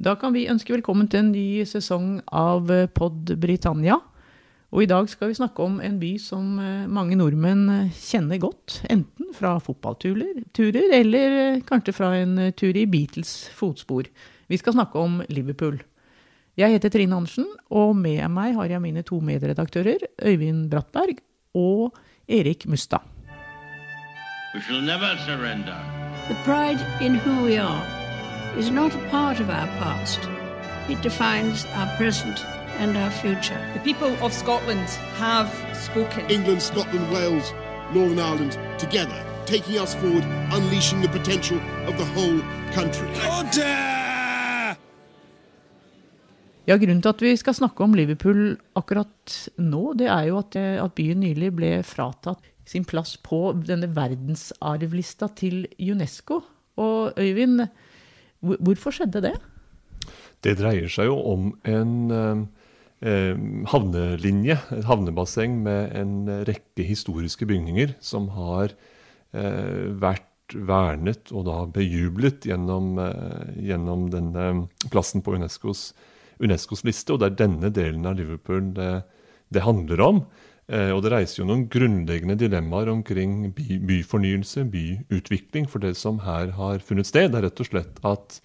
Da kan vi ønske velkommen til en ny sesong av eh, Pod Britannia. Og i dag skal vi snakke om en by som eh, mange nordmenn eh, kjenner godt. Enten fra fotballturer eller kanskje fra en tur i Beatles fotspor. Vi skal snakke om Liverpool. Jeg heter Trine Andersen, og med meg har jeg mine to medredaktører, Øyvind Brattberg og Erik Mustad. We shall never surrender. The pride in who we are is not a part of our past. It defines our present and our future. The people of Scotland have spoken. England, Scotland, Wales, Northern Ireland together, taking us forward, unleashing the potential of the whole country. Ja, Grunnen til at vi skal snakke om Liverpool akkurat nå, det er jo at, at byen nylig ble fratatt sin plass på denne verdensarvlista til UNESCO. Og Øyvind, hvorfor skjedde det? Det dreier seg jo om en eh, havnelinje, et havnebasseng med en rekke historiske bygninger som har eh, vært vernet og da bejublet gjennom, eh, gjennom denne plassen på UNESCOs, UNESCOs, liste. Og det er denne delen av Liverpool det, det handler om. Eh, og det reiser jo noen grunnleggende dilemmaer omkring by, byfornyelse, byutvikling. For det som her har funnet sted, er rett og slett at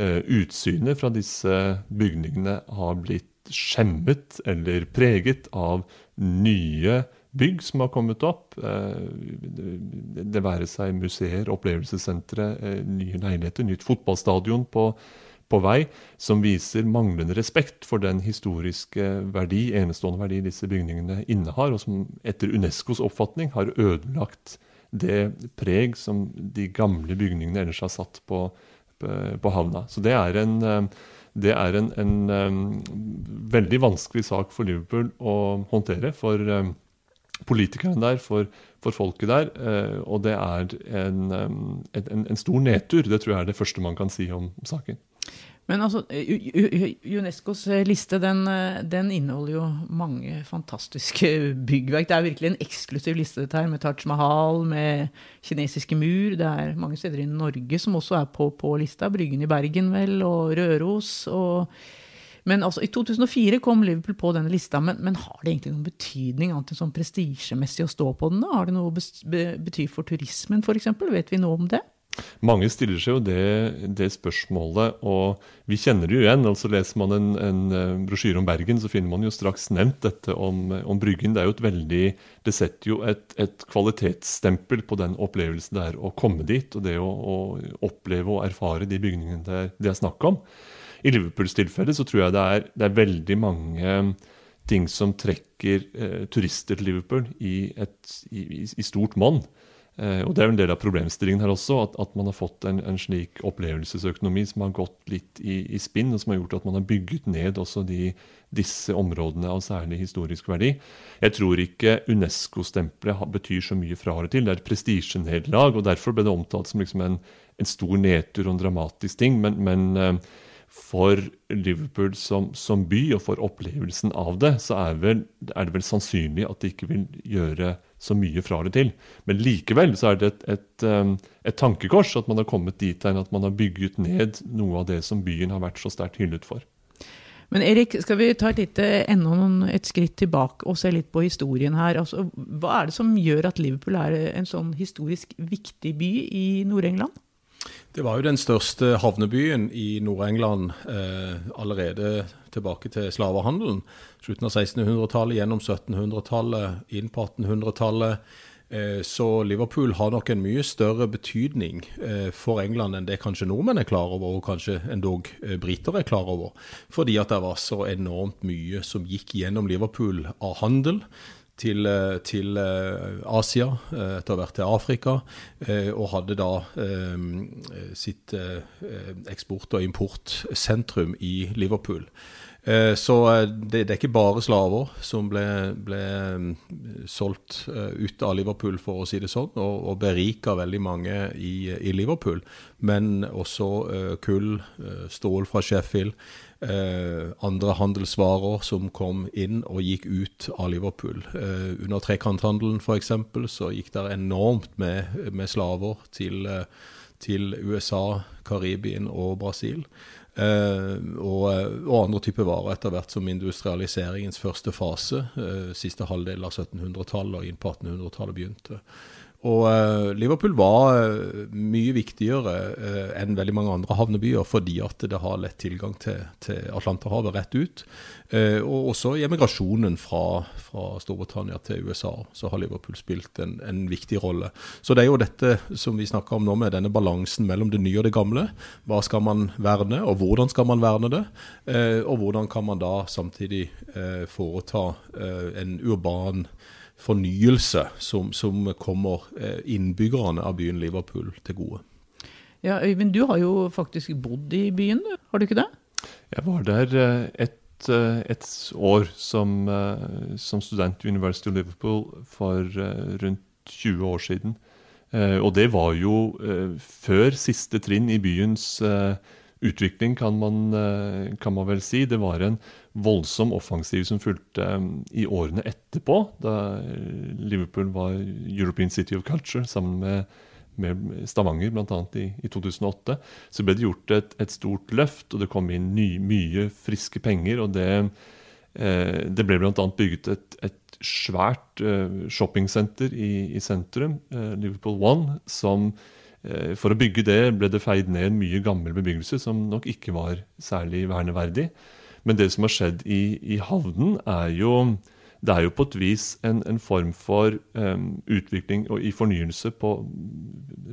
eh, utsynet fra disse bygningene har blitt skjemmet eller preget av nye bygg som har kommet opp. Eh, det være seg museer, opplevelsessentre, eh, nye leiligheter, nytt fotballstadion på på vei, som viser manglende respekt for den historiske verdi, enestående verdi disse bygningene innehar, og som etter Unescos oppfatning har ødelagt det preg som de gamle bygningene ellers har satt på, på, havna. Så det er en, det er en, en, en, veldig vanskelig sak for Liverpool å håndtere. for politikerne der, for, for folket der. og det er en, en, en, stor nedtur. Det tror jeg er det første man kan si om saken. Men altså, Unescos eh, liste den, eh, den, inneholder jo mange fantastiske byggverk. Det er virkelig en eksklusiv liste dette her, med Taj Mahal, med kinesiske mur. Det er mange steder i Norge som også er på, på lista. Bryggen i Bergen, vel, og Røros. og men altså, I 2004 kom Liverpool på denne lista, men, men har det egentlig noen betydning annet enn sånn prestisjemessig å stå på den? da? Har det noe å bety for turismen, f.eks.? Vet vi noe om det? Mange stiller seg jo det, det, spørsmålet, og vi kjenner det jo igjen. altså Leser man en, en eh, brosjyre om Bergen, så finner man jo straks nevnt dette om, om Bryggen. Det er jo et veldig, det setter jo et, et kvalitetsstempel på den opplevelsen det er å komme dit, og det å, å oppleve og erfare de bygningene det, det er snakk om. I Liverpools tilfelle så tror jeg det er, det er veldig mange ting som trekker eh, turister til Liverpool i, et, i, i stort monn. Eh, og Det er jo en del av problemstillingen her også, at, at man har fått en, en, slik opplevelsesøkonomi som har gått litt i, i, spinn, og som har gjort at man har bygget ned også de, disse områdene av særlig historisk verdi. Jeg tror ikke Unesco-stempelet betyr så mye fra og til. Det er et prestisjenederlag, og derfor ble det omtalt som liksom en, en, stor nedtur og en dramatisk ting. men, men eh, for Liverpool som, som, by og for opplevelsen av det, så er, vel, er, det vel sannsynlig at de ikke vil gjøre så mye fra det til. Men likevel så er det et, et, um, et tankekors at man har kommet dit hen at man har bygget ned noe av det som byen har vært så sterkt hyllet for. Men Erik, skal vi ta et, lite, enda et skritt tilbake og se litt på historien her? Altså, hva er det som gjør at Liverpool er en sånn historisk viktig by i Nord-England? Det var jo den største havnebyen i Nord-England eh, allerede tilbake til slavehandelen. Slutten av 1600-tallet, gjennom 1700-tallet, inn på 1800-tallet. Eh, så Liverpool har nok en mye større betydning eh, for England enn det kanskje nordmenn er klar over, og kanskje endog eh, briter er klar over. Fordi at det var så enormt mye som gikk gjennom Liverpool av handel til, eh, til, eh, Asia, eh, etter hvert til Afrika, og hadde da sitt eksport- og importsentrum i Liverpool. Så det, det, er ikke bare slaver som ble, ble solgt ut av Liverpool, for å si det sånn, og, og berika veldig mange i, i, Liverpool. Men også kull, stål fra Sheffield, eh, andre handelsvarer som kom inn og gikk ut av Liverpool. Eh, under trekanthandelen f.eks. så gikk det enormt med, med slaver til, eh, til, USA, Karibien og Brasil. Eh, og, og, andre typer varer etter hvert som industrialiseringens første fase, eh, siste halvdel av 1700-tallet og inn på 1800-tallet begynte. Og uh, Liverpool var uh, mye viktigere uh, enn veldig mange andre havnebyer fordi at det har lett tilgang til, til Atlanterhavet rett ut. og også i emigrasjonen fra, fra, Storbritannia til USA så har Liverpool spilt en, en, viktig rolle. Så det er jo dette som vi snakker om nå, med denne balansen mellom det nye og det gamle. Hva skal man verne, og hvordan skal man verne det? og hvordan kan man da samtidig foreta en urban fornyelse som, som kommer eh, innbyggerne av byen Liverpool til gode. Ja, Øyvind, du har jo faktisk bodd i byen, har du ikke det? Jeg var der eh, et, eh, et år som, som, student i University of Liverpool for rundt 20 år siden. Og det var jo før siste trinn i byens utvikling, kan man, kan man vel si. Det var en voldsom offensiv som fulgte um, i årene etterpå, da Liverpool var European City of Culture sammen med, med Stavanger bl.a. I, i 2008. Så ble det gjort et, et stort løft, og det kom inn ny, mye friske penger. og Det, eh, det ble bl.a. bygget et, et svært eh, shoppingsenter i, i sentrum, eh, Liverpool One, som eh, for å bygge det ble det feid ned mye gammel bebyggelse som nok ikke var særlig verneverdig. Men det som har skjedd i, i havnen, er jo det er jo på et vis en, en form for um, utvikling og i fornyelse på,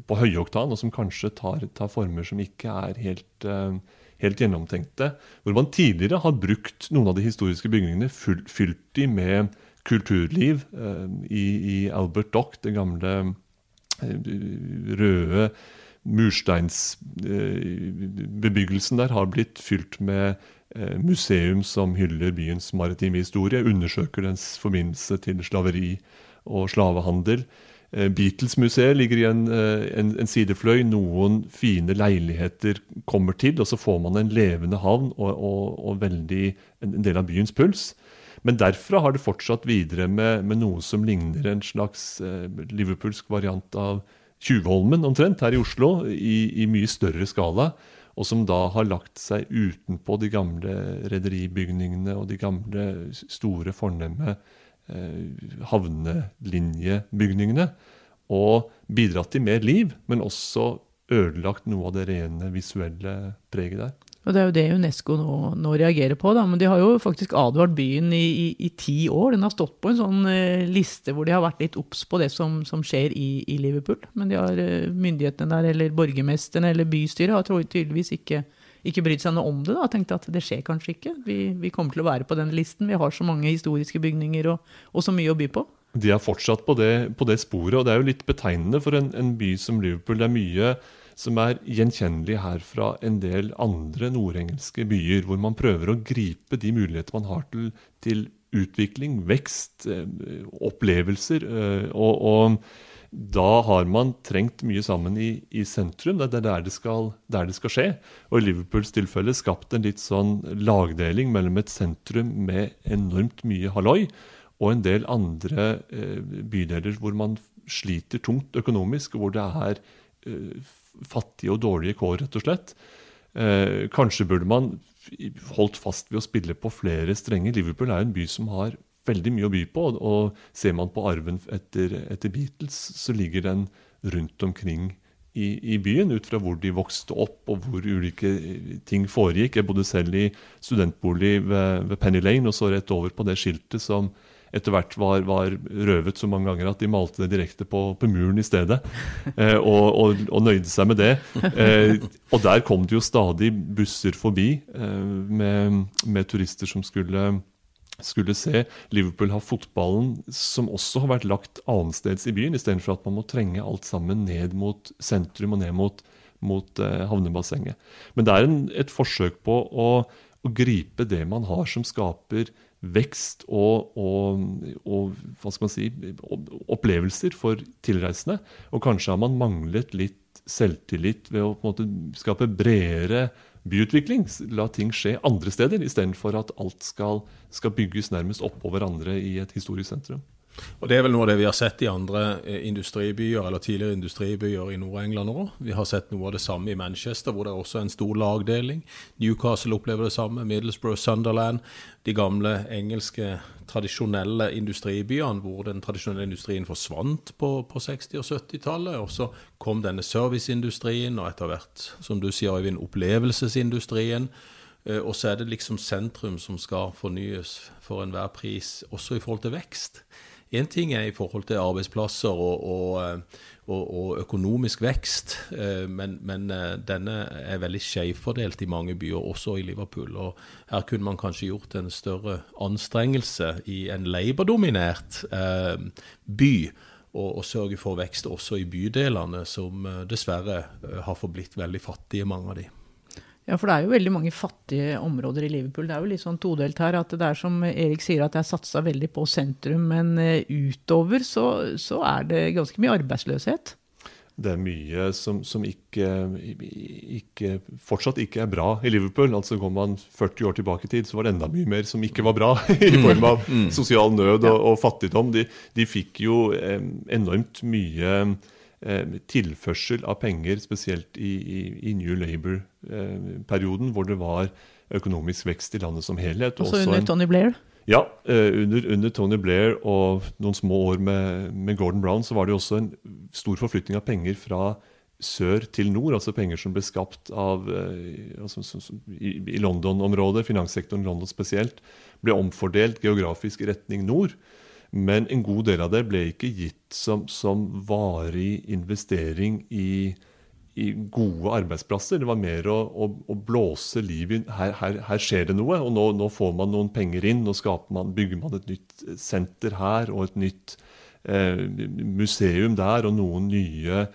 på høyoktan, og som kanskje tar, tar, former som ikke er helt, um, helt, gjennomtenkte. Hvor man tidligere har brukt noen av de historiske bygningene, fylt, de med kulturliv. Um, i, i, Albert Dock, det gamle røde mursteinsbebyggelsen der, har blitt fylt med Eh, museum som hyller byens maritime historie, undersøker dens forbindelse til slaveri og slavehandel. Eh, Beatles-museet ligger i en, eh, en, en, sidefløy. Noen fine leiligheter kommer til, og så får man en levende havn og, og, og veldig, en, del av byens puls. Men derfra har det fortsatt videre med, med noe som ligner en slags eh, liverpoolsk variant av Tjuvholmen, omtrent, her i Oslo, i, i mye større skala og som da har lagt seg utenpå de gamle rederibygningene og de gamle, store, fornemme eh, havnelinjebygningene. Og bidratt til mer liv, men også ødelagt noe av det rene visuelle preget der. Og Det er jo det UNESCO nå, nå reagerer på. Da. Men de har jo faktisk advart byen i, i, i, ti år. Den har stått på en sånn uh, liste hvor de har vært litt obs på det som, som skjer i, i, Liverpool. Men de har uh, myndighetene der, eller borgermesteren eller bystyret, har tydeligvis ikke, ikke brydd seg noe om det. da, Tenkt at det skjer kanskje ikke. Vi, vi, kommer til å være på den listen. Vi har så mange historiske bygninger og, og så mye å by på. De er fortsatt på det, på det, sporet, og det er jo litt betegnende for en, en by som Liverpool. Det er mye som er gjenkjennelig her fra en del andre nordengelske byer, hvor man prøver å gripe de muligheter man har til, til utvikling, vekst, eh, opplevelser. Eh, og, og, da har man trengt mye sammen i, i sentrum. Det er der det, skal, der det, skal, skje. Og i Liverpools tilfelle skapt en litt sånn lagdeling mellom et sentrum med enormt mye halloi, og en del andre eh, bydeler hvor man sliter tungt økonomisk, og hvor det er fattige og dårlige kår, rett og slett. Eh, kanskje burde man holdt fast ved å spille på flere strenger. Liverpool er jo en by som har veldig mye å by på. Og ser man på arven etter, etter Beatles, så ligger den rundt omkring i, i, byen, ut fra hvor de vokste opp og hvor ulike ting foregikk. Jeg bodde selv i studentbolig ved, ved Penny Lane og så rett over på det skiltet som etter hvert var, var, røvet så mange ganger at de malte det direkte på, på muren i stedet. Eh, og, og, og, nøyde seg med det. Eh, og der kom det jo stadig busser forbi eh, med, med, turister som skulle, skulle se. Liverpool har fotballen, som også har vært lagt annensteds i byen, istedenfor at man må trenge alt sammen ned mot sentrum og ned mot, mot eh, havnebassenget. Men det er en, et forsøk på å, å gripe det man har som skaper vekst og, og, og, hva skal man si, opplevelser for tilreisende. Og kanskje har man manglet litt selvtillit ved å på en måte skape bredere byutvikling. La ting skje andre steder, istedenfor at alt skal, skal bygges nærmest oppå hverandre i et historisk sentrum. Og Det er vel noe av det vi har sett i andre eh, industribyer, eller tidligere industribyer i Nord-England òg. Vi har sett noe av det samme i Manchester, hvor det er også en stor lagdeling. Newcastle opplever det samme. Middlesbrough, Sunderland. De gamle engelske tradisjonelle industribyene, hvor den tradisjonelle industrien forsvant på, på 60- og 70-tallet. Og så kom denne serviceindustrien, og etter hvert, som du sier, Øyvind, opplevelsesindustrien. Eh, og så er det liksom sentrum som skal fornyes for enhver pris, også i forhold til vekst. Én ting er i forhold til arbeidsplasser og, og, eh, og, og økonomisk vekst, eh, men, men, eh, denne er veldig skjevfordelt i mange byer, også i Liverpool. Og her kunne man kanskje gjort en større anstrengelse i en Labour-dominert by. Og, sørge for vekst også i bydelene, som dessverre har forblitt veldig fattige, mange av de. Ja, for det er jo veldig mange fattige områder i Liverpool. Det er jo litt sånn todelt her. at Det er som Erik sier, at det er satsa veldig på sentrum. Men eh, utover så, så, er det ganske mye arbeidsløshet. Det er mye som, som ikke, ikke, fortsatt ikke er bra i Liverpool. Altså Går man 40 år tilbake i tid, så var det enda mye mer som ikke var bra. I form av mm. sosial nød og, og fattigdom. De, de, fikk jo enormt mye tilførsel av penger, spesielt i, i, i New Labour-perioden, hvor det var økonomisk vekst i landet som helhet. Også, Også under en, Tony Blair? Ja, eh, under, under, Tony Blair og noen små år med, med, Gordon Brown så var det også en stor forflytning av penger fra sør til nord, altså penger som ble skapt av, altså, som, som, i, i London-området, finanssektoren i London spesielt, ble omfordelt geografisk i retning nord. Men en god del av det ble ikke gitt som, som varig investering i, i, gode arbeidsplasser. Det var mer å, å, å blåse liv i her, her, her, skjer det noe, og nå, nå, får man noen penger inn. Nå man, bygger man et nytt senter her og et nytt eh, museum der og noen nye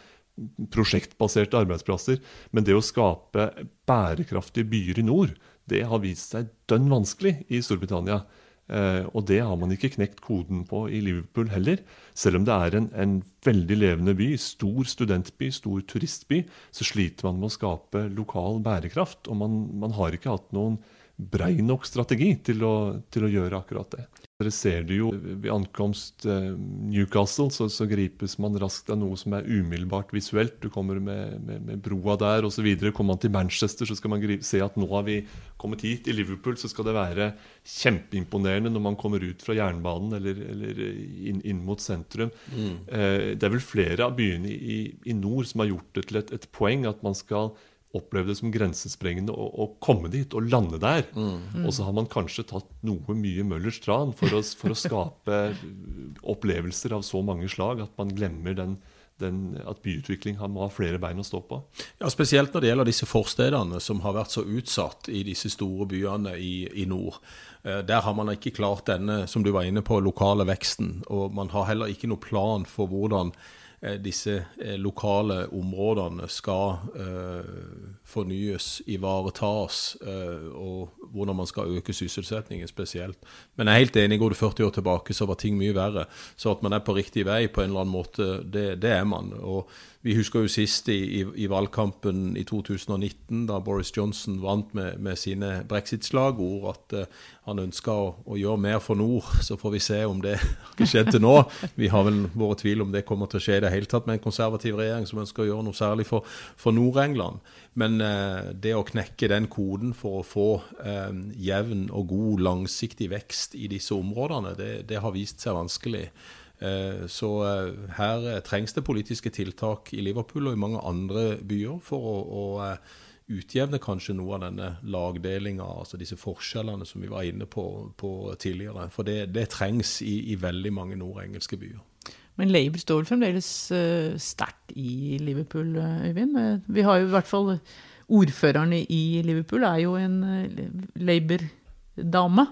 prosjektbaserte arbeidsplasser. Men det å skape bærekraftige byer i nord, det har vist seg dønn vanskelig i Storbritannia. Eh, og det har man ikke knekt koden på i Liverpool heller. Selv om det er en, en, veldig levende by, stor studentby, stor turistby, så sliter man med å skape lokal bærekraft. Og man, man har ikke hatt noen brei nok strategi til å, til å gjøre akkurat det. Dere ser det jo ved ankomst eh, Newcastle, så, så, gripes man raskt av noe som er umiddelbart visuelt. Du kommer med, med, med broa der osv. Kommer man til Manchester, så skal man gripe, se at nå har vi kommet hit. I Liverpool så skal det være kjempeimponerende når man kommer ut fra jernbanen eller, eller inn, inn, mot sentrum. Mm. Eh, det er vel flere av byene i, i, nord som har gjort det til et, et poeng at man skal opplevd det som grensesprengende å, å, komme dit og lande der. Mm. Og så har man kanskje tatt noe mye Møllers tran for å, for å skape opplevelser av så mange slag at man glemmer den, den, at byutvikling må ha flere bein å stå på. Ja, Spesielt når det gjelder disse forstedene som har vært så utsatt i disse store byene i, i nord. Eh, der har man ikke klart denne, som du var inne på, lokale veksten. Og man har heller ikke noe plan for hvordan disse eh, lokale områdene skal eh, fornyes, ivaretas, og hvordan man skal øke sysselsettingen spesielt. Men jeg er helt enig, går du 40 år tilbake, så var ting mye verre. Så at man er på riktig vei på en eller annen måte, det, det er man. Og vi husker jo sist i, i, i, valgkampen i 2019, da Boris Johnson vant med, med sine brexit-slagord, at han ønska å, å, gjøre mer for nord. Så får vi se om det har skjedd til nå. Vi har vel våre tvil om det kommer til å skje i det hele tatt med en konservativ regjering som ønsker å gjøre noe særlig for, for Nord-England. Men eh, det å knekke den koden for å få eh, jevn og god langsiktig vekst i disse områdene, det, det har vist seg vanskelig. Eh, så eh, her eh, trengs det politiske tiltak i Liverpool og i mange andre byer for å, å utjevne kanskje noe av denne lagdelinga, altså disse forskjellene som vi var inne på, på tidligere. For det, det trengs i, i, veldig mange nordengelske byer. Men Labour står vel fremdeles uh, sterkt i Liverpool, Øyvind? Vi har jo i hvert fall Ordførerne i Liverpool er jo en Labour-dame.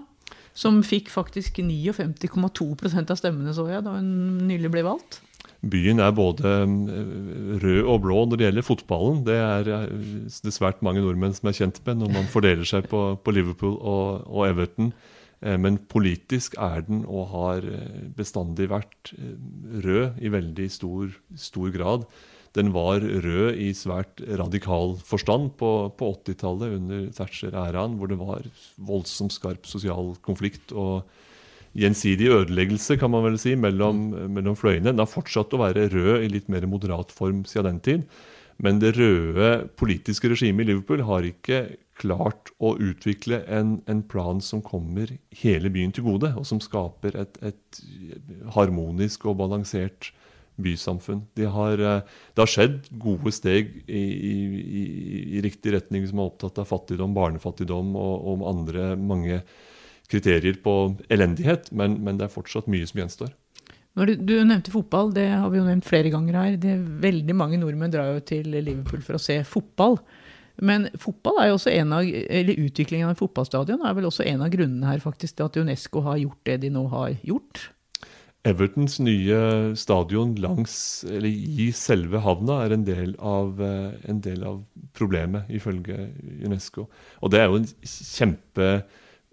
Som fikk faktisk 59,2% av stemmene, så jeg, da hun nylig ble valgt. Byen er både eh, rød og blå når det gjelder fotballen. Det er eh, det svært mange nordmenn som er kjent med når man fordeler seg på, på Liverpool og, og, Everton. Eh, men politisk er den og har bestandig vært rød i veldig stor, stor grad. Den var rød i svært radikal forstand på, på 80-tallet under Thatcher-æraen, hvor det var voldsomt skarp sosial konflikt og gjensidig ødeleggelse kan man vel si, mellom, mellom fløyene. Den har fortsatt å være rød i litt mer moderat form siden den tid. Men det røde politiske regimet i Liverpool har ikke klart å utvikle en, en, plan som kommer hele byen til gode, og som skaper et, et harmonisk og balansert bysamfunn. De har, eh, det har skjedd gode steg i, i, i, riktig retning, som er opptatt av fattigdom, barnefattigdom og, og andre mange kriterier på elendighet, men, men, det er fortsatt mye som gjenstår. Du, du, nevnte fotball, det har vi jo nevnt flere ganger her. Det, veldig mange nordmenn drar jo til Liverpool for å se fotball. Men fotball er jo også en av, eller utviklingen av fotballstadion er vel også en av grunnene her faktisk til at Unesco har gjort det de nå har gjort? Evertons nye stadion langs, eller i selve havna er en del, av, eh, en del av problemet, ifølge Unesco. Og det er jo en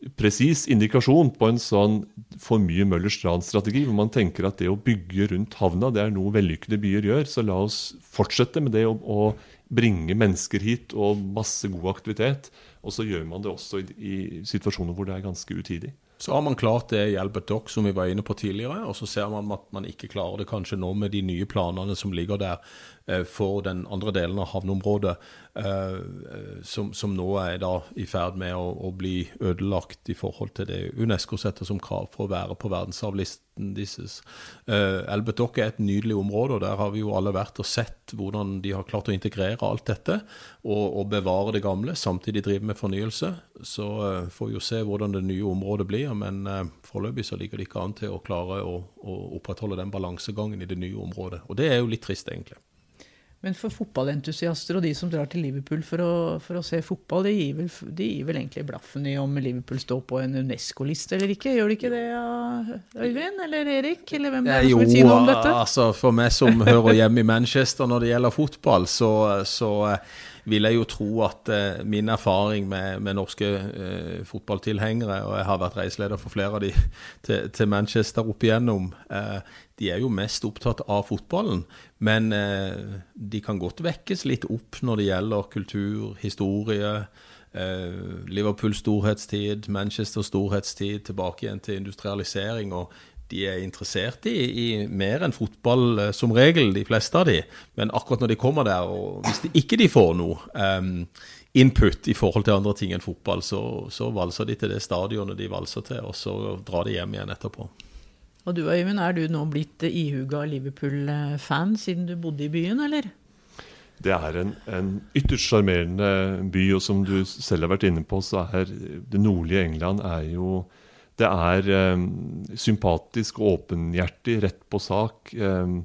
kjempepresis indikasjon på en sånn for mye Møllers Tran-strategi, hvor man tenker at det å bygge rundt havna det er noe vellykkede byer gjør. Så la oss fortsette med det å, å bringe mennesker hit og masse god aktivitet. Og så gjør man det også i, i situasjoner hvor det er ganske utidig. Så har man klart det i Albert Dock, som vi var inne på tidligere. Og så ser man at man ikke klarer det kanskje nå med de nye planene som ligger der for den andre delen av havneområdet, eh, som, som, nå er da i ferd med å, å, bli ødelagt i forhold til det Unesco setter som krav for å være på verdensarvlisten deres. Eh, er et nydelig område, og der har vi jo alle vært og sett hvordan de har klart å integrere alt dette og, og bevare det gamle, samtidig drive med fornyelse. Så får vi jo se hvordan det nye området blir men eh, foreløpig så ligger det ikke an til å klare å, å, opprettholde den balansegangen i det nye området. Og det er jo litt trist, egentlig. Men for fotballentusiaster og de som drar til Liverpool for å, for å se fotball, de gir, vel, de gir, vel, egentlig blaffen i om Liverpool står på en Unesco-liste eller ikke? Gjør de ikke det, Øyvind eller Erik? Eller hvem er som vil si noe om dette? Altså, for meg som hører hjemme i Manchester når det gjelder fotball, så, så vil jeg jo tro at eh, min erfaring med, med norske eh, fotballtilhengere, og jeg har vært reiseleder for flere av de til, til Manchester opp igjennom, eh, de er jo mest opptatt av fotballen. Men eh, de kan godt vekkes litt opp når det gjelder kultur, historie. Liverpool storhetstid, Manchester storhetstid, tilbake igjen til industrialisering. og de er interessert i, i mer enn fotball eh, som regel, de fleste av de. Men akkurat når de kommer der, og hvis de ikke de får noe um, input i forhold til andre ting enn fotball, så, så, valser de til det stadionet de valser til, og så drar de hjem igjen etterpå. Og du Øyvind, er du nå blitt ihuga Liverpool-fan siden du bodde i byen, eller? Det er en, en ytterst sjarmerende by, og som du selv har vært inne på, så er det nordlige England er jo det er um, sympatisk, åpenhjertig, rett på sak. Um,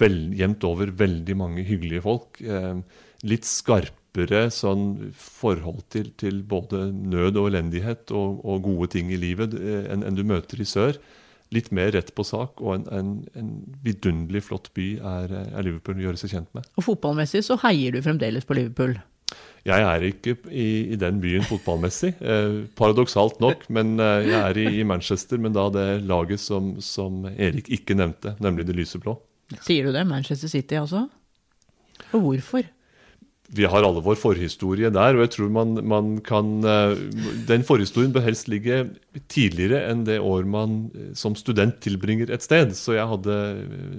vel, jevnt over veldig mange hyggelige folk. Um, litt skarpere sånn forhold til, til, både nød og elendighet og, og gode ting i livet eh, enn en du møter i sør. Litt mer rett på sak, og en, en, en vidunderlig flott by er, er Liverpool å gjøre seg kjent med. Og fotballmessig så heier du fremdeles på Liverpool? Jeg er ikke i, i den byen fotballmessig, eh, paradoksalt nok. Men eh, jeg er i, i, Manchester, men da det laget som, som, Erik ikke nevnte, nemlig det lyseblå. Sier du det? Manchester City, altså? Og hvorfor? Vi har alle vår forhistorie der, og jeg tror man, man kan eh, Den forhistorien bør helst ligge tidligere enn det år man eh, som student tilbringer et sted. Så jeg hadde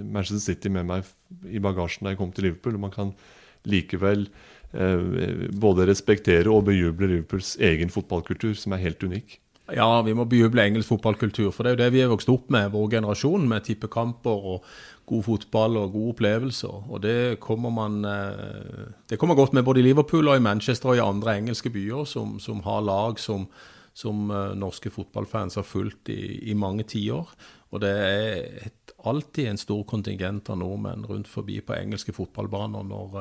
Manchester City med meg i bagasjen da jeg kom til Liverpool. og man kan likevel Eh, både respektere og bejuble Liverpools egen fotballkultur, som er helt unik. Ja, vi må bejuble engelsk fotballkultur, for det er jo det vi er vokst opp med, vår generasjon, med tippekamper og god fotball og gode opplevelser. Og det kommer man eh, Det kommer godt med både i Liverpool og i Manchester og i andre engelske byer som, som har lag som, som eh, norske fotballfans har fulgt i, i mange tiår. Og det er et, alltid en stor kontingent av nordmenn rundt forbi på engelske fotballbaner når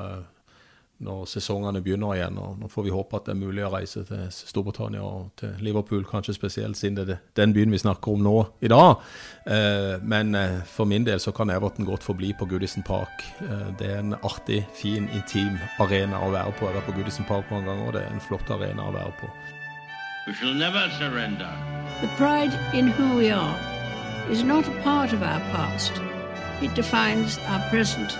når sesongene begynner igjen. og Nå får vi håpe at det er mulig å reise til Storbritannia og til Liverpool, kanskje spesielt, siden det er den byen vi snakker om nå i dag. Eh, men eh, for min del så kan Everton godt forbli på Goodison Park. Eh, det er en artig, fin, intim arena å være på. Jeg har vært på Goodison Park mange ganger, og det er en flott arena å være på. We shall never surrender. The pride in who we are is not a part of our past. It defines our present